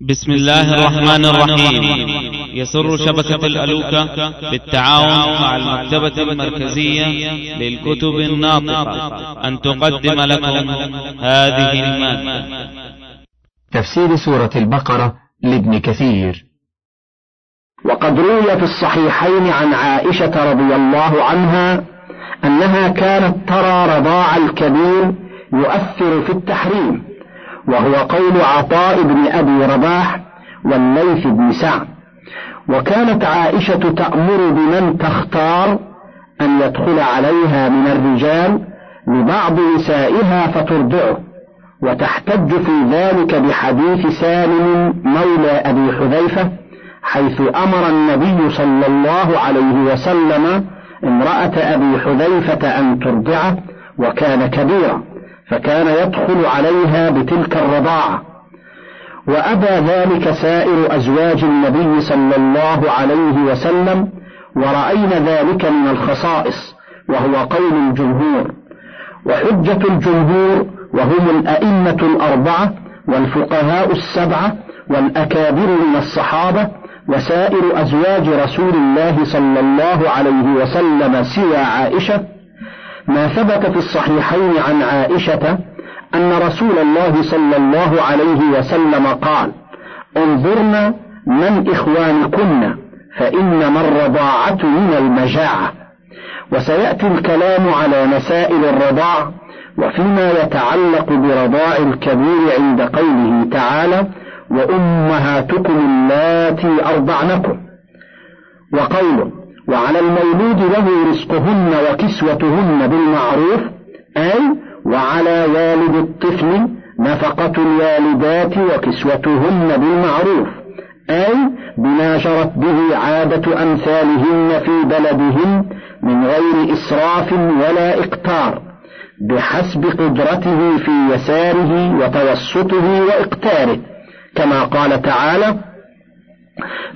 بسم الله الرحمن الرحيم. يسر شبكة الألوكة بالتعاون مع المكتبة المركزية للكتب الناطقة. أن تقدم لكم هذه المادة. تفسير سورة البقرة لابن كثير. وقد روي في الصحيحين عن عائشة رضي الله عنها أنها كانت ترى رضاع الكبير يؤثر في التحريم. وهو قول عطاء بن أبي رباح والليث بن سعد. وكانت عائشة تأمر بمن تختار أن يدخل عليها من الرجال لبعض نسائها فترضعه وتحتج في ذلك بحديث سالم مولى أبي حذيفة حيث أمر النبي صلى الله عليه وسلم امرأة أبي حذيفة أن ترضعه وكان كبيرا. فكان يدخل عليها بتلك الرضاعة. وأبى ذلك سائر أزواج النبي صلى الله عليه وسلم ورأينا ذلك من الخصائص وهو قول الجمهور. وحجة الجمهور وهم الأئمة الأربعة والفقهاء السبعة والأكابر من الصحابة وسائر أزواج رسول الله صلى الله عليه وسلم سوى عائشة ما ثبت في الصحيحين عن عائشة أن رسول الله صلى الله عليه وسلم قال انظرن من إخوانكن فإنما الرضاعة من المجاعة. وسيأتي الكلام على مسائل الرضاع وفيما يتعلق برضاع الكبير عند قوله تعالى وأمهاتكم اللاتي أرضعنكم. وقوله وعلى المولود له رزقهن وكسوتهن بالمعروف أي وعلى والد الطفل نفقة الوالدات وكسوتهن بالمعروف أي بما جرت به عادة أمثالهن في بلدهن من غير إسراف ولا إقتار بحسب قدرته في يساره وتوسطه وإقتاره كما قال تعالى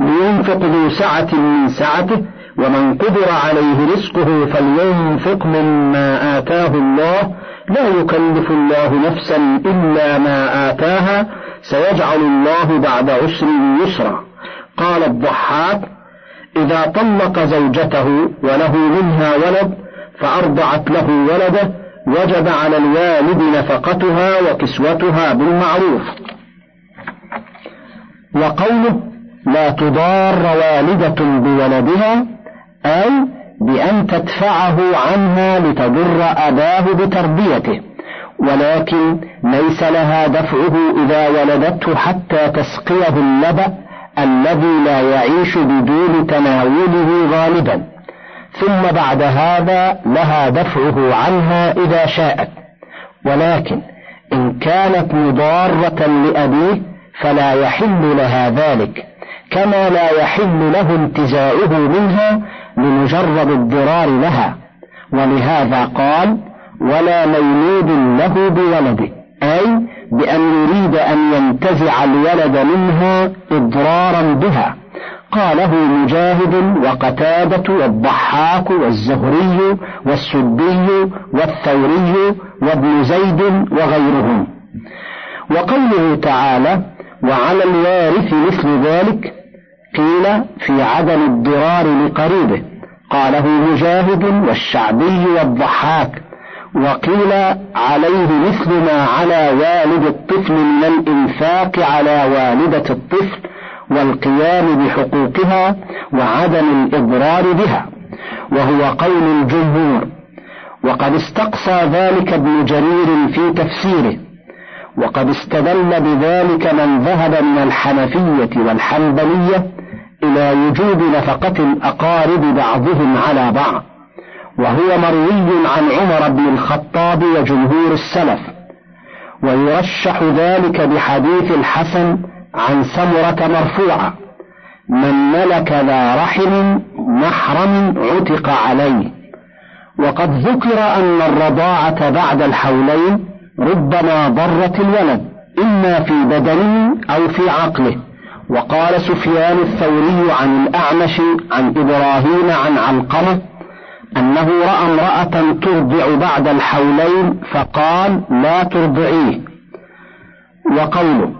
لينفق ذو سعة من سعته ومن قدر عليه رزقه فلينفق مما آتاه الله. لا يكلف الله نفسا إلا ما آتاها. سيجعل الله بعد عسر يسرا. قال الضحاك إذا طلق زوجته وله منها ولد فأرضعت له ولده وجب على الوالد نفقتها وكسوتها بالمعروف. وقوله لا تضار والدة بولدها أي بأن تدفعه عنها لتضر أباه بتربيته. ولكن ليس لها دفعه إذا ولدته حتى تسقيه اللبأ الذي لا يعيش بدون تناوله غالبا. ثم بعد هذا لها دفعه عنها إذا شاءت. ولكن إن كانت مضارة لأبيه فلا يحل لها ذلك. كما لا يحل له انتزاعه منها لمجرد الضرار لها. ولهذا قال ولا مولود له بولده. أي بأن يريد أن ينتزع الولد منها إضرارا بها. قاله مجاهد وقتادة والضحاك والزهري والسدي والثوري وابن زيد وغيرهم. وقوله تعالى وعلى الوارث مثل ذلك قيل في عدم الضرار لقريبه. قاله مجاهد والشعبي والضحاك. وقيل عليه مثل ما على والد الطفل من الإنفاق على والدة الطفل والقيام بحقوقها وعدم الإضرار بها. وهو قول الجمهور. وقد استقصى ذلك ابن جرير في تفسيره. وقد استدل بذلك من ذهب من الحنفية والحنبلية إلى وجوب نفقة الأقارب بعضهم على بعض. وهو مروي عن عمر بن الخطاب وجمهور السلف. ويرشح ذلك بحديث الحسن عن سمرة مرفوعة. من ملك ذا رحم محرم عتق عليه. وقد ذكر أن الرضاعة بعد الحولين ربما ضرت الولد إما في بدنه أو في عقله. وقال سفيان الثوري عن الأعمش عن إبراهيم عن علقمة أنه رأى امرأة ترضع بعد الحولين فقال لا ترضعيه. وقوله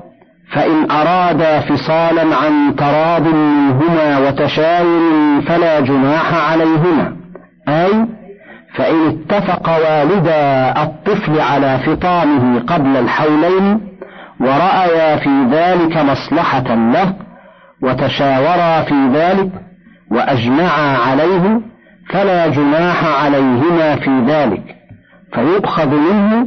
فإن أرادا فصالا عن تراض منهما وتشاور فلا جناح عليهما. أي فإن اتفق والدا الطفل على فطامه قبل الحولين ورأيا في ذلك مصلحة له وتشاورا في ذلك وأجمعا عليه فلا جناح عليهما في ذلك. فيؤخذ منه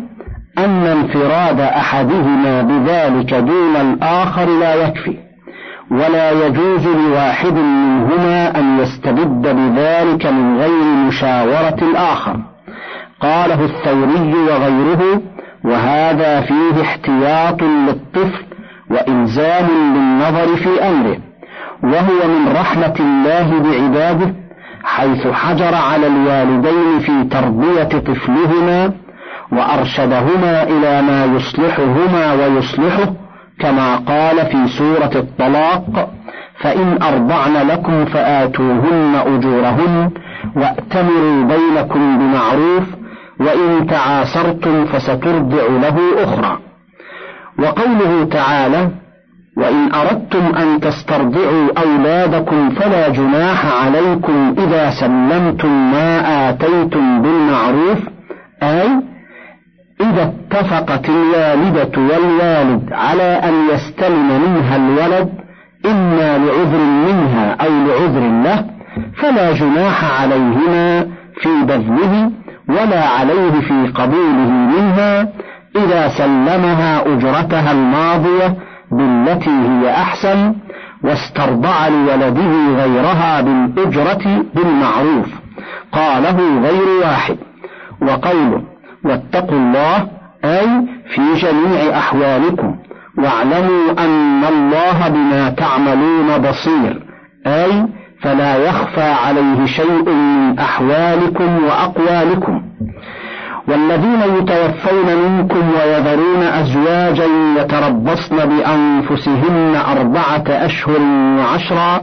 أن انفراد أحدهما بذلك دون الآخر لا يكفي ولا يجوز لواحد منهما أن يستبد بذلك من غير مشاورة الآخر. قاله الثوري وغيره وهذا فيه احتياط للطفل وإلزام بالنظر في أمره وهو من رحمة الله بعباده حيث حجر على الوالدين في تربية طفلهما وأرشدهما إلى ما يصلحهما ويصلحه كما قال في سورة الطلاق فإن أرضعن لكم فآتوهن أجورهن وأتمروا بينكم بمعروف وإن تعاسرتم فسترضع له أخرى. وقوله تعالى وإن أردتم أن تسترضعوا أولادكم فلا جناح عليكم إذا سلمتم ما آتيتم بالمعروف أي إذا اتفقت الوالدة والوالد على أن يستلم منها الولد إما لعذر منها أو لعذر له فلا جناح عليهما في بذله ولا عليه في قبوله منها إذا سلمها أجرتها الماضية بالتي هي أحسن واسترضع لولده غيرها بالأجرة بالمعروف. قاله غير واحد. وقوله واتقوا الله أي في جميع أحوالكم واعلموا أن الله بما تعملون بصير أي فلا يخفى عليه شيء من أحوالكم وأقوالكم. والذين يتوفون منكم ويذرون أزواجا يتربصن بأنفسهن أربعة أشهر وعشرا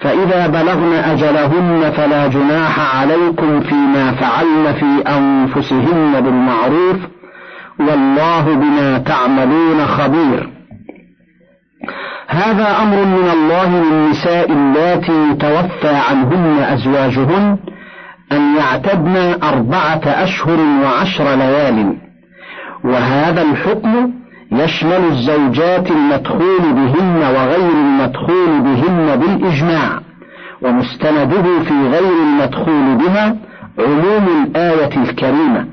فإذا بلغن أجلهن فلا جناح عليكم فيما فعلن في أنفسهن بالمعروف والله بما تعملون خبير. هذا أمر من الله للنساء اللاتي توفى عنهن أزواجهن أن يعتدن أربعة أشهر وعشر ليال. وهذا الحكم يشمل الزوجات المدخول بهن وغير المدخول بهن بالإجماع ومستنده في غير المدخول بها عموم الآية الكريمة.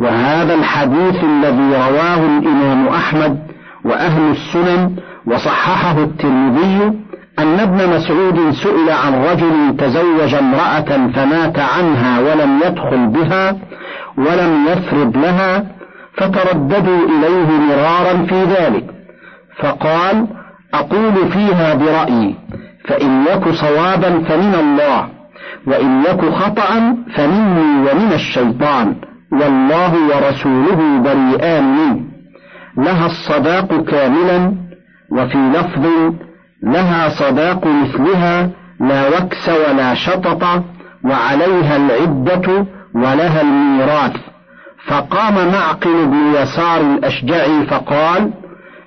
وهذا الحديث الذي رواه الإمام أحمد وأهل السنن وصححه الترمذي أن ابن مسعود سئل عن رجل تزوج امرأة فمات عنها ولم يدخل بها ولم يفرض لها فترددوا إليه مرارا في ذلك. فقال أقول فيها برأيي فإن يك صوابا فمن الله وإن يك خطأ فمني ومن الشيطان والله ورسوله بريئان منه لها الصداق كاملا وفي لفظ لها صداق مثلها لا وكس ولا شطط وعليها العدة ولها الميراث. فقام معقل بن يسار الأشجعي فقال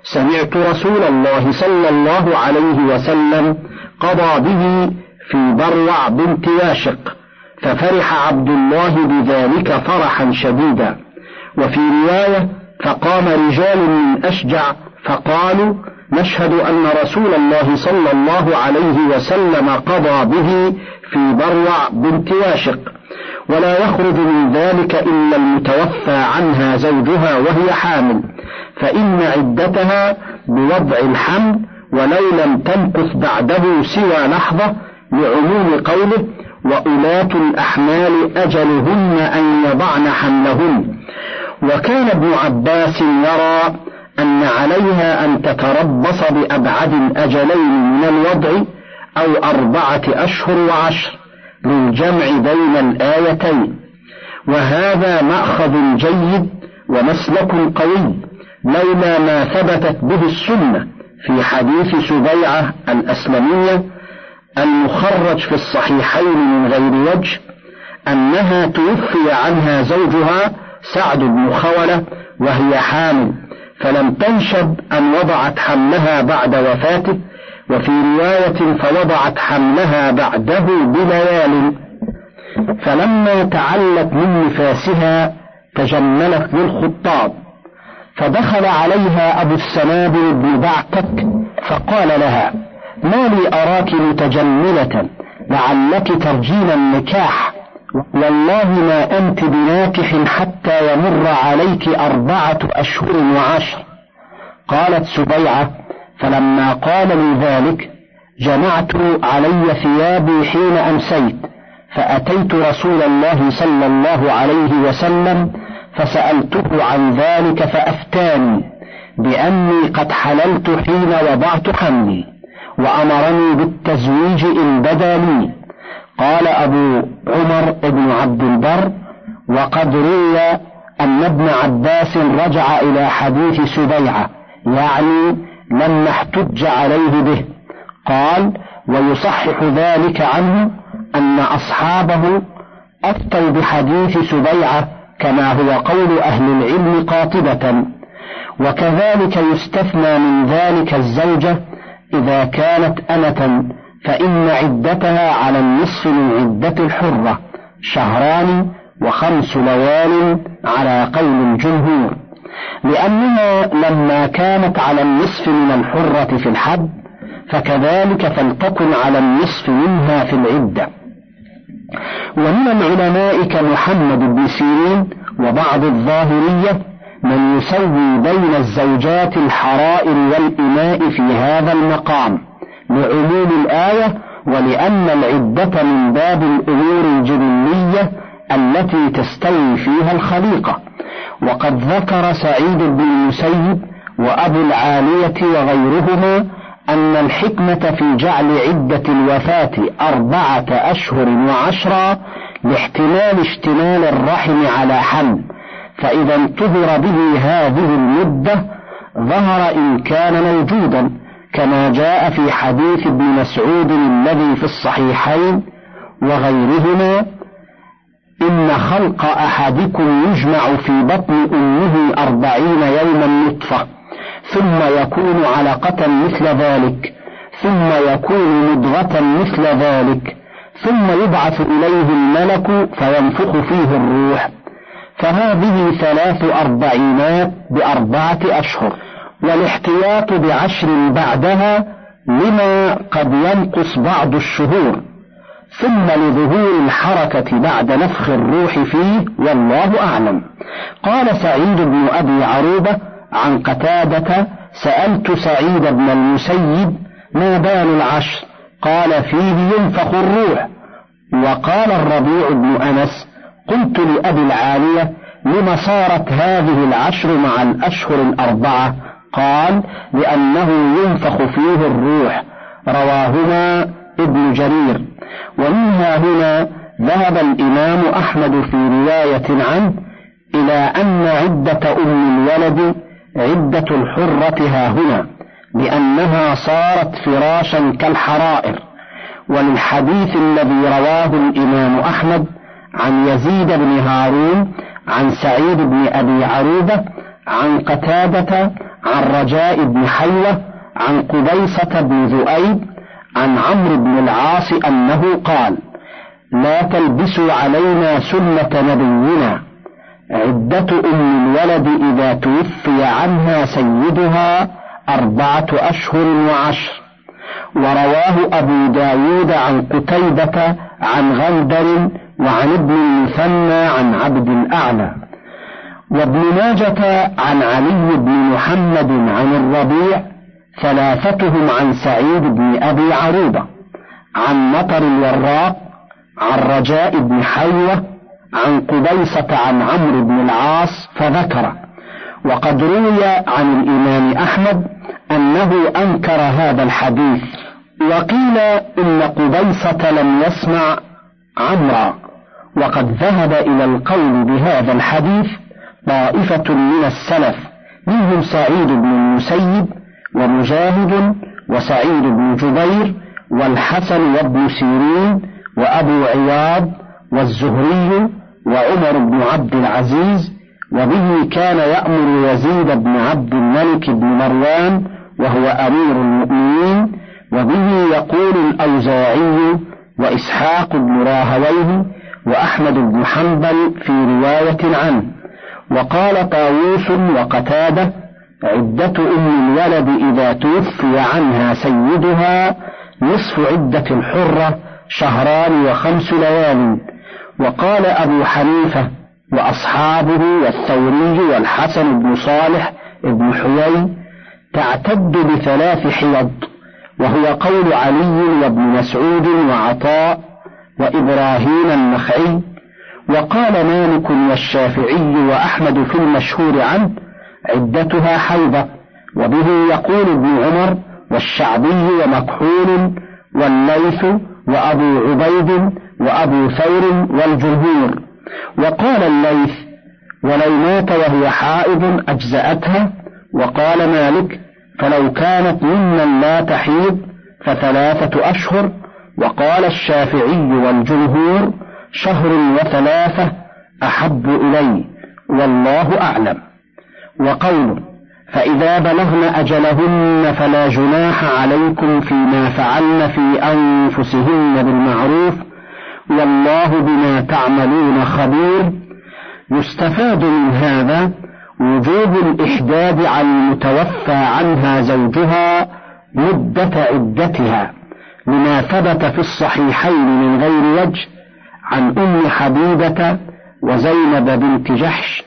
سمعت رسول الله صلى الله عليه وسلم قضى به في بروع بنت واشق ففرح عبد الله بذلك فرحا شديدا. وفي رواية فقام رجال من أشجع فقالوا نشهد أن رسول الله صلى الله عليه وسلم قضى به في بروع بنت واشق. ولا يخرج من ذلك إلا المتوفى عنها زوجها وهي حامل. فإن عدتها بوضع الحمل ولو لم تمكث بعده سوى لحظة لعموم قوله وأولاة الأحمال أجلهن أن يضعن حملهن. وكان ابن عباس يرى أن عليها أن تتربص بأبعد الأجلين من الوضع أو أربعة أشهر وعشر للجمع بين الآيتين. وهذا مأخذ جيد ومسلك قوي لولا ما ثبتت به السنة في حديث سبيعة الأسلمية المخرج في الصحيحين من غير وجه أنها توفي عنها زوجها سعد بن خولة وهي حامل فلم تنشب أن وضعت حملها بعد وفاته وفي رواية فوضعت حملها بعده بليال. فلما تعلت من نفاسها تجملت للخطاب فدخل عليها أبو السنابل بن بعتك فقال لها ما لي أراك متجملة لعلك ترجين النكاح؟ والله ما أنت بناكح حتى يمر عليك أربعة أشهر وعشر. قالت سبيعة فلما قال لي ذلك جمعت علي ثيابي حين أمسيت فأتيت رسول الله صلى الله عليه وسلم فسألته عن ذلك فأفتاني بأني قد حللت حين وضعت حملي وأمرني بالتزويج إن بدا لي. قال أبو عمر بن عبد البر وقد روي أن ابن عباس رجع إلى حديث سبيعة يعني لما احتج عليه به. قال ويصحح ذلك عنه أن أصحابه أفتوا بحديث سبيعة كما هو قول أهل العلم قاطبة. وكذلك يستثنى من ذلك الزوجة إذا كانت أمة فإن عدتها على النصف من عدة الحرة شهران وخمس ليال على قول الجمهور. لأنها لما كانت على النصف من الحرة في الحد فكذلك فلتكن على النصف منها في العدة. ومن العلماء كمحمد بن سيرين وبعض الظاهرية من يسوي بين الزوجات الحرائر والإماء في هذا المقام. لعموم الآية ولأن العدة من باب الأمور الجبلية التي تستوي فيها الخليقة. وقد ذكر سعيد بن المسيب وأبو العالية وغيرهما أن الحكمة في جعل عدة الوفاة أربعة أشهر وعشرا لاحتمال اشتمال الرحم على حمل فإذا انتظر به هذه المدة ظهر إن كان موجودا. كما جاء في حديث ابن مسعود الذي في الصحيحين وغيرهما إن خلق أحدكم يجمع في بطن أمه أربعين يوما نطفة ثم يكون علقة مثل ذلك ثم يكون مضغة مثل ذلك ثم يبعث إليه الملك فينفخ فيه الروح. فهذه ثلاث أربعينات بأربعة أشهر. والاحتياط بعشر بعدها لما قد ينقص بعض الشهور ثم لظهور الحركة بعد نفخ الروح فيه والله أعلم. قال سعيد بن أبي عروبة عن قتادة سألت سعيد بن المسيب ما بال العشر؟ قال فيه ينفخ الروح. وقال الربيع بن أنس قلت لأبي العالية لم صارت هذه العشر مع الأشهر الأربعة قال لأنه ينفخ فيه الروح. رواهما ابن جرير. ومنها هنا ذهب الإمام أحمد في رواية عنه إلى أن عدة أم الولد عدة الحرة ها هنا لأنها صارت فراشا كالحرائر. وللحديث الذي رواه الإمام أحمد عن يزيد بن هارون عن سعيد بن أبي عروبة عن قتادة عن رجاء بن حيوة عن قبيصة بن ذؤيب عن عمرو بن العاص أنه قال لا تلبسوا علينا سنة نبينا عدة أم الولد إذا توفي عنها سيدها أربعة أشهر وعشر. ورواه أبو داود عن قتيبة عن غندر وعن ابن المثنى عن عبد الأعلى. وابن ماجة عن علي بن محمد عن الربيع ثلاثتهم عن سعيد بن أبي عروبة عن مطر الوراق عن رجاء بن حيوة عن قبيصة عن عمرو بن العاص فذكر. وقد روي عن الإمام أحمد أنه أنكر هذا الحديث وقيل إن قبيصة لم يسمع عمرا. وقد ذهب إلى القول بهذا الحديث طائفة من السلف منهم سعيد بن المسيب ومجاهد وسعيد بن جبير والحسن وابن سيرين وأبو عياض والزهري وعمر بن عبد العزيز وبه كان يأمر يزيد بن عبد الملك بن مروان وهو أمير المؤمنين وبه يقول الأوزاعي وإسحاق بن راهويه وأحمد بن حنبل في رواية عنه. وقال طاووس وقتادة عدة أم الولد إذا توفي عنها سيدها نصف عدة الحرة شهران وخمس ليال. وقال أبو حنيفة وأصحابه والثوري والحسن بن صالح بن حيي تعتد بثلاث حيض وهو قول علي وابن مسعود وعطاء وإبراهيم النخعي وقال مالك والشافعي وأحمد في المشهور عنه عدتها حيضة وبه يقول ابن عمر والشعبي ومكحول والليث وأبو عبيد وأبو ثور والجمهور. وقال الليث ولو مات وهي حائض أجزأتها وقال مالك فلو كانت ممن لا تحيض فثلاثة أشهر وقال الشافعي والجمهور شهر وثلاثة أحب إلي والله أعلم. وقوله فإذا بلغن أجلهن فلا جناح عليكم فيما فعلن في أنفسهن بالمعروف والله بما تعملون خبير. يستفاد من هذا وجوب الإحداد على المتوفى عنها زوجها مدة عدتها لما ثبت في الصحيحين من غير وجه عن أم حبيبة وزينب بنت جحش.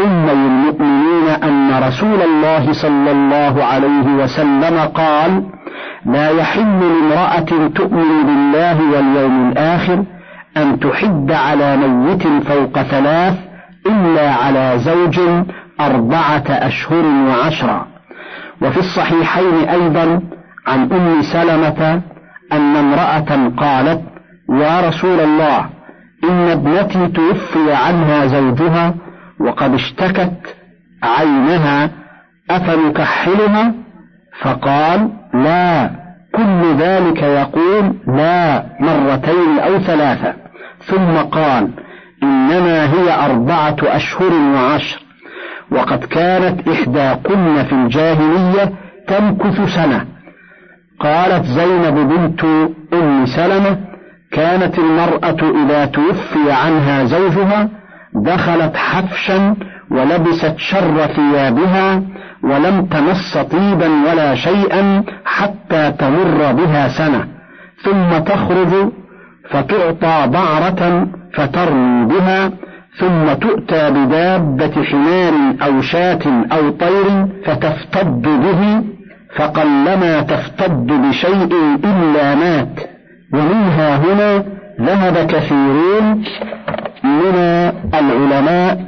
أمي المؤمنين أن رسول الله صلى الله عليه وسلم قال لا يحل لامرأة تؤمن بالله واليوم الآخر أن تحد على ميت فوق ثلاث إلا على زوج أربعة أشهر وعشرا وفي الصحيحين أيضا عن أم سلمة أن امرأة قالت يا رسول الله إن ابنتي توفي عنها زوجها وقد اشتكت عينها أفنكحلها؟ فقال لا كل ذلك يقول لا مرتين أو ثلاثة. ثم قال إنما هي أربعة أشهر وعشر. وقد كانت إحداكن في الجاهلية تمكث سنة. قالت زينب بنت أم سلمة كانت المرأة إذا توفي عنها زوجها دخلت حفشا ولبست شر ثيابها ولم تمس طيبا ولا شيئا حتى تمر بها سنة. ثم تخرج فتعطى بعرة فترمي بها ثم تؤتى بدابة حمار أو شاة أو طير فتفتد به فقلما تفتد بشيء إلا مات. ومنها هنا ذهب كثيرون من العلماء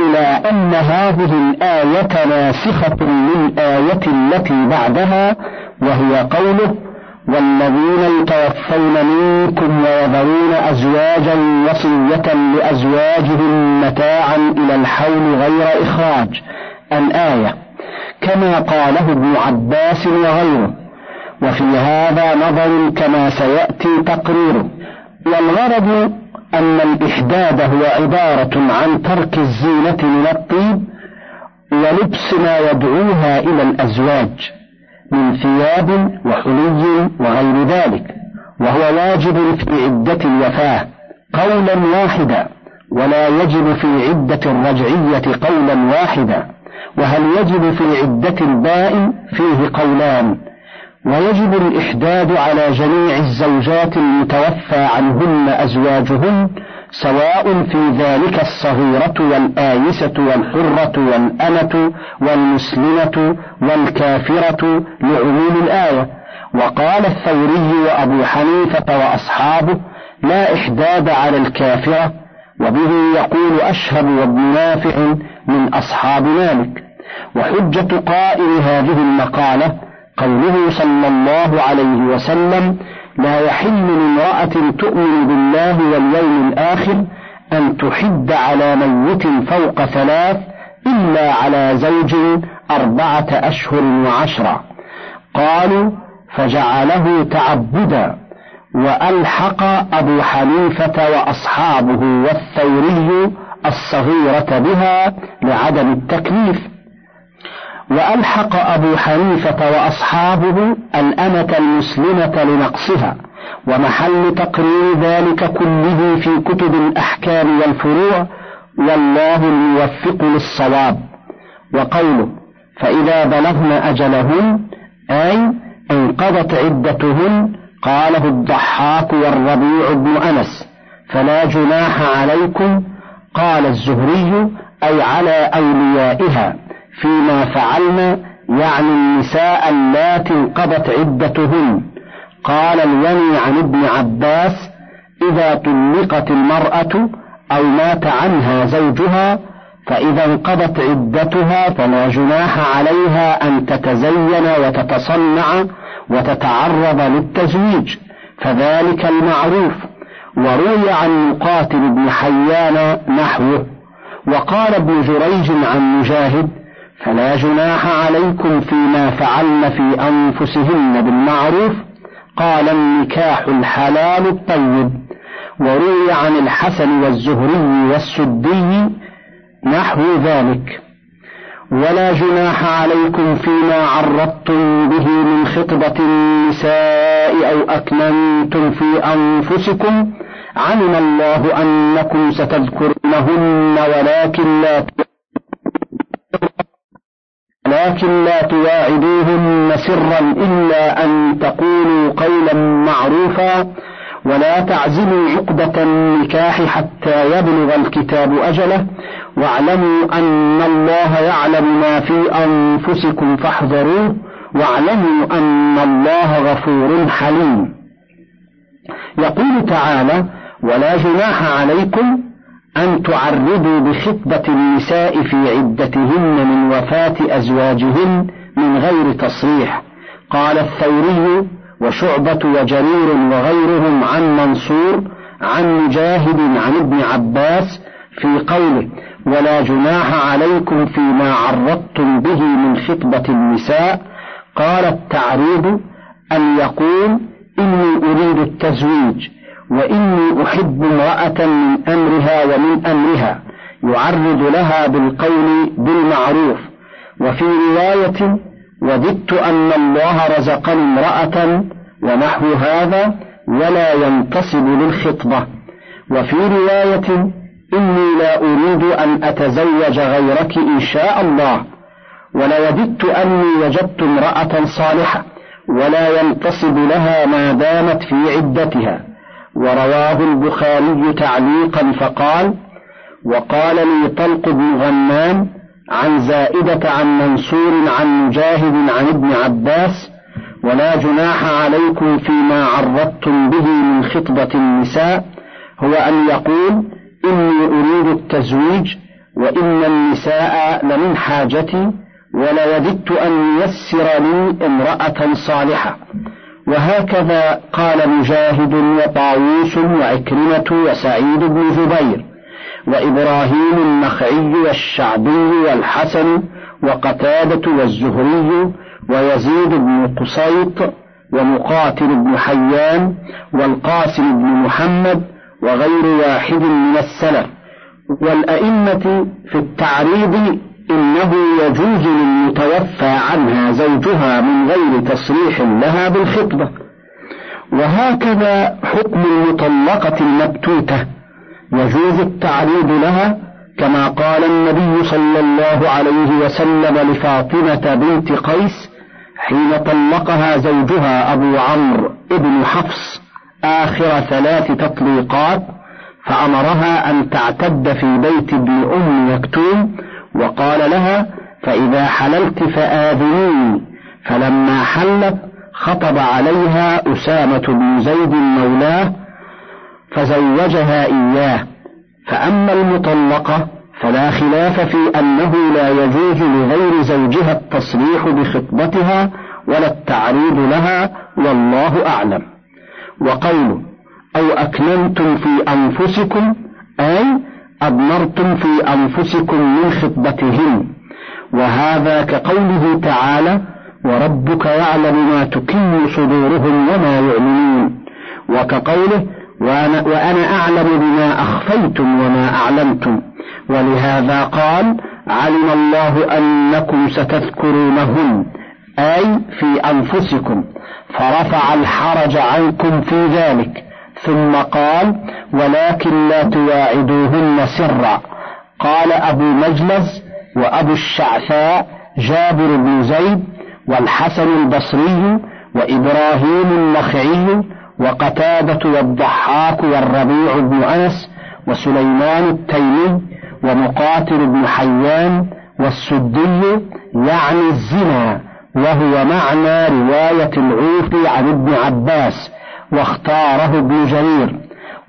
إلى أن هذه الآية ناسخة للآية التي بعدها وهي قوله والذين يتوفون منكم ويذرون أزواجا وصية لأزواجهم متاعا إلى الحول غير إخراج الآية. كما قاله ابن عباس وغيره. وفي هذا نظر كما سيأتي تقريره والغرض أن الإحداد هو عبارة عن ترك الزينة من الطيب ولبس ما يدعوها إلى الأزواج من ثياب وحلي وغير ذلك وهو واجب في عدة الوفاة قولا واحدا ولا يجب في عدة الرجعية قولا واحدا وهل يجب في عدة البائن؟ فيه قولان ويجب الإحداد على جميع الزوجات المتوفى عنهن أزواجهن سواء في ذلك الصغيرة والآيسة والحرة والأمة والمسلمة والكافرة لعموم الآية. وقال الثوري وأبو حنيفة وأصحابه لا إحداد على الكافرة وبه يقول أشهب وابن نافع من أصحاب مالك. وحجة قائل هذه المقالة قوله صلى الله عليه وسلم لا يحل لامرأة تؤمن بالله واليوم الآخر أن تحد على ميت فوق ثلاث إلا على زوج أربعة أشهر وعشرة قالوا فجعله تعبدا وألحق أبو حنيفة وأصحابه والثوري الصغيرة بها لعدم التكليف وألحق أبو حنيفة وأصحابه الأمة المسلمة لنقصها ومحل تقرير ذلك كله في كتب الأحكام والفروع والله الموفق للصواب. وقوله فإذا بلغن أجلهن أي انقضت عدتهن قاله الضحاك والربيع بن أنس فلا جناح عليكم قال الزهري أي على أوليائها. فيما فعلن يعني النساء اللاتي انقضت عدتهن. قال الوني عن ابن عباس إذا طلقت المرأة أو مات عنها زوجها فإذا انقضت عدتها فلا جناح عليها أن تتزين وتتصنع وتتعرض للتزويج فذلك المعروف. وروي عن مقاتل بن حيان نحوه. وقال ابن جريج عن مجاهد فلا جناح عليكم فيما فعلن في أنفسهن بالمعروف قال النكاح الحلال الطيب. وروي عن الحسن والزهري والسدي نحو ذلك. ولا جناح عليكم فيما عرضتم به من خطبة النساء أو أكننتم في أنفسكم. علم الله أنكم ستذكرونهن ولكن لا لكن لا تواعدوهن سرا إلا أن تقولوا قولا معروفا ولا تعزموا عقدة النكاح حتى يبلغ الكتاب أجله واعلموا أن الله يعلم ما في أنفسكم فاحذروه واعلموا أن الله غفور حليم. يقول تعالى ولا جناح عليكم أن تعرضوا بخطبة النساء في عدتهن من وفاة أزواجهن من غير تصريح. قال الثوري وشعبة وجرير وغيرهم عن منصور عن مجاهد عن ابن عباس في قوله ولا جناح عليكم فيما عرضتم به من خطبة النساء قال التعريض أن يقول إني أريد التزويج وإني أحب امرأة من أمرها ومن أمرها. يعرض لها بالقول بالمعروف. وفي رواية وددت أن الله رزقني امرأة ونحو هذا ولا ينتصب للخطبة. وفي رواية إني لا أريد أن أتزوج غيرك إن شاء الله. ولوددت أني وجدت امرأة صالحة ولا ينتصب لها ما دامت في عدتها. ورواه البخاري تعليقا فقال وقال لي طلق بن غنام عن زائدة عن منصور عن مجاهد عن ابن عباس ولا جناح عليكم فيما عرضتم به من خطبة النساء هو أن يقول إني أريد التزويج وإن النساء لمن حاجتي ولوددت أن ييسر لي امرأة صالحة. وهكذا قال مجاهد وطاووس وعكرمة وسعيد بن جبير وإبراهيم النخعي والشعبي والحسن وقتادة والزهري ويزيد بن قصيط ومقاتل بن حيان والقاسم بن محمد وغير واحد من السلف والأئمة في التعريض إنه يجوز للمتوفى عنها زوجها من غير تصريح لها بالخطبة. وهكذا حكم المطلقة المبتوتة يجوز التعريض لها كما قال النبي صلى الله عليه وسلم لفاطمة بنت قيس حين طلقها زوجها أبو عمرو ابن حفص آخر ثلاث تطليقات فأمرها أن تعتد في بيت ابن أم مكتوم وقال لها فإذا حللت فآذنيني فلما حلت خطب عليها أسامة بن زيد مولاه فزوجها إياه. فأما المطلقة فلا خلاف في أنه لا يجوز لغير زوجها التصريح بخطبتها ولا التعريض لها والله أعلم. وقوله أو أكننتم في أنفسكم أي أضمرتم في أنفسكم من خطبتهن وهذا كقوله تعالى وربك يعلم ما تكن صدورهم وما يعلنون وكقوله وأنا, وأنا أعلم بما أخفيتم وما أعلنتم ولهذا قال علم الله أنكم ستذكرونهن أي في أنفسكم فرفع الحرج عنكم في ذلك ثم قال ولكن لا تواعدوهن سرا. قال أبو مجلس وأبو الشعثاء جابر بن زيد والحسن البصري وإبراهيم النخعي وقتادة والضحاك والربيع بن أنس وسليمان التيمي ومقاتل بن حيان والسدي يعني الزنا وهو معنى رواية العوفي عن ابن عباس. واختاره ابن جرير.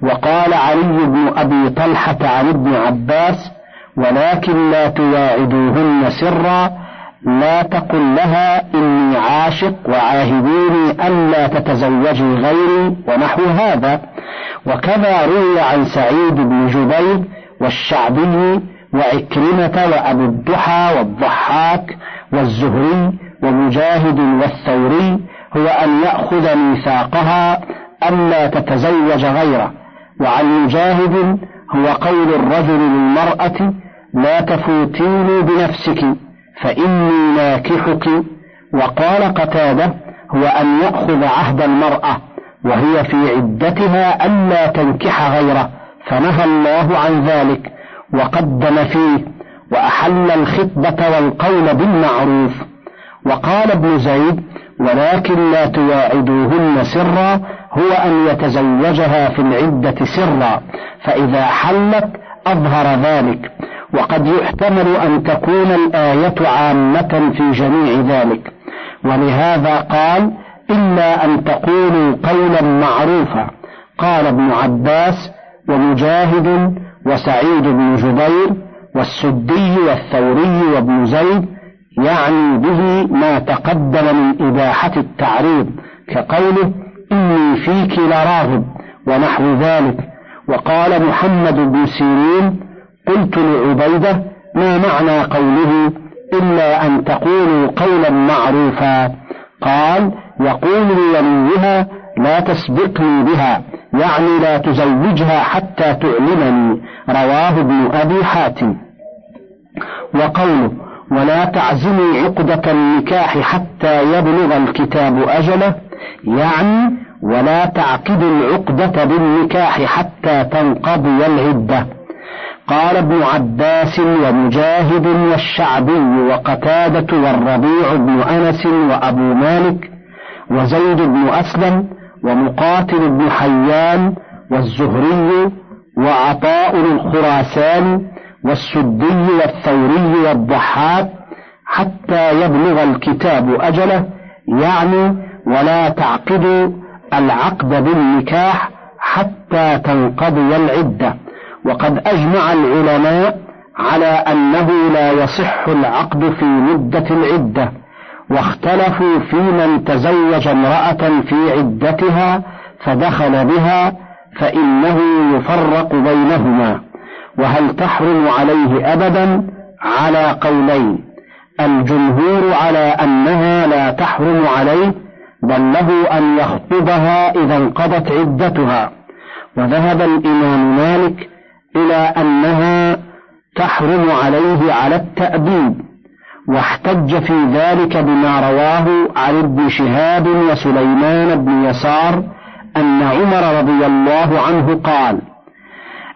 وقال علي بن أبي طلحة عن ابن عباس ولكن لا تواعدوهن سرا لا تقل لها إني عاشق وعاهدوني ألا تتزوجي غيري ونحو هذا. وكذا روي عن سعيد بن جبير والشعبي وعكرمة وأبو الضحى والضحاك والزهري ومجاهد والثوري هو أن يأخذ ميثاقها ألا تتزوج غيره. وعن مجاهد هو قول الرجل للمرأة لا تفوتيني بنفسك فإني ناكحك. وقال قتادة هو أن يأخذ عهد المرأة وهي في عدتها ألا تنكح غيره فنهى الله عن ذلك وقدم فيه وأحل الخطبة والقول بالمعروف. وقال ابن زيد ولكن لا تواعدوهن سرا هو أن يتزوجها في العدة سرا فإذا حلت أظهر ذلك. وقد يحتمل أن تكون الآية عامة في جميع ذلك. ولهذا قال إلا أن تقولوا قولا معروفا. قال ابن عباس ومجاهد وسعيد بن جبير والسدي والثوري وابن زيد يعني به ما تقدم من إباحة التعريض كقوله إني فيك لراغب ونحو ذلك. وقال محمد بن سيرين قلت لعبيدة ما معنى قوله إلا أن تقولوا قولا معروفا؟ قال يقول لوليها لا تسبقني بها يعني لا تزوجها حتى تعلمني رواه ابن أبي حاتم. وقوله ولا تعزموا عقدة النكاح حتى يبلغ الكتاب أجله يعني ولا تعقدوا العقدة بالنكاح حتى تنقضي العدة. قال ابن عباس ومجاهد والشعبي وقتادة والربيع بن أنس وأبو مالك وزيد بن أسلم ومقاتل بن حيان والزهري وعطاء الخراسان والسدي والثوري والضحاك حتى يبلغ الكتاب أجله يعني ولا تعقدوا العقد بالنكاح حتى تنقضي العدة. وقد أجمع العلماء على أنه لا يصح العقد في مدة العدة واختلفوا في من تزوج امرأة في عدتها فدخل بها فإنه يفرق بينهما. وهل تحرم عليه أبدا؟ على قولين. الجمهور على أنها لا تحرم عليه بل له أن يخطبها إذا انقضت عدتها. وذهب الإمام مالك إلى أنها تحرم عليه على التأديب واحتج في ذلك بما رواه عن ابن شهاب وسليمان بن يسار أن عمر رضي الله عنه قال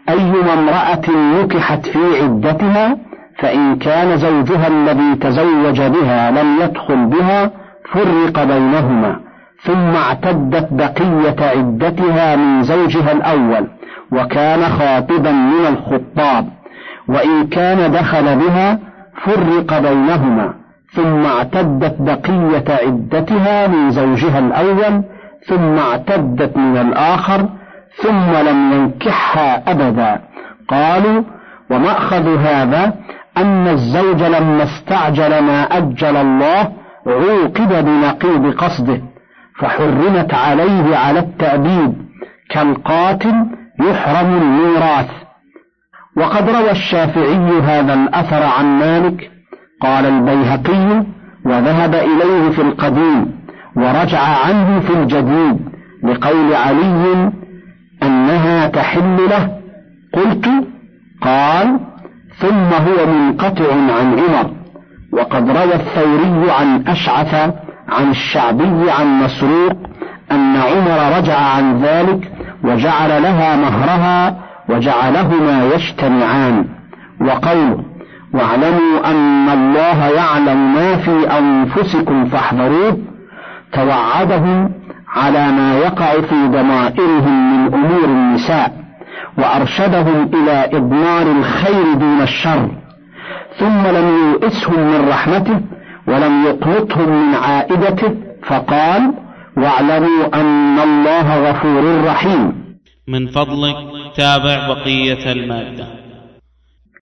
أيما امرأة نكحت في عدتها فإن كان زوجها الذي تزوج بها لم يدخل بها فرق بينهما. ثم اعتدت بقية عدتها من زوجها الأول وكان خاطبا من الخطاب. وإن كان دخل بها فرق بينهما. ثم اعتدت بقية عدتها من زوجها الأول ثم اعتدت من الآخر ثم لم ينكحها أبدا. قالوا ومأخذ هذا أن الزوج لما استعجل ما أجل الله عوقب بنقيض قصده فحرمت عليه على التأديب كالقاتل يحرم الميراث. وقد روى الشافعي هذا الأثر عن مالك قال البيهقي وذهب إليه في القديم ورجع عنه في الجديد لقول علي أنها تحل له. قلت قال ثم هو منقطع عن عمر. وقد روى الثوري عن أشعث عن الشعبي عن مسروق أن عمر رجع عن ذلك وجعل لها مهرها وجعلهما يجتمعان. وقوله واعلموا أن الله يعلم ما في أنفسكم فاحذروه توعدهم على ما يقع في ضمائرهم من أمور النساء وأرشدهم إلى إضمار الخير دون الشر ثم لم يؤسهم من رحمته ولم يقنطهم من عائدته فقال واعلموا أن الله غفور رحيم. من فضلك تابع بقية المادة.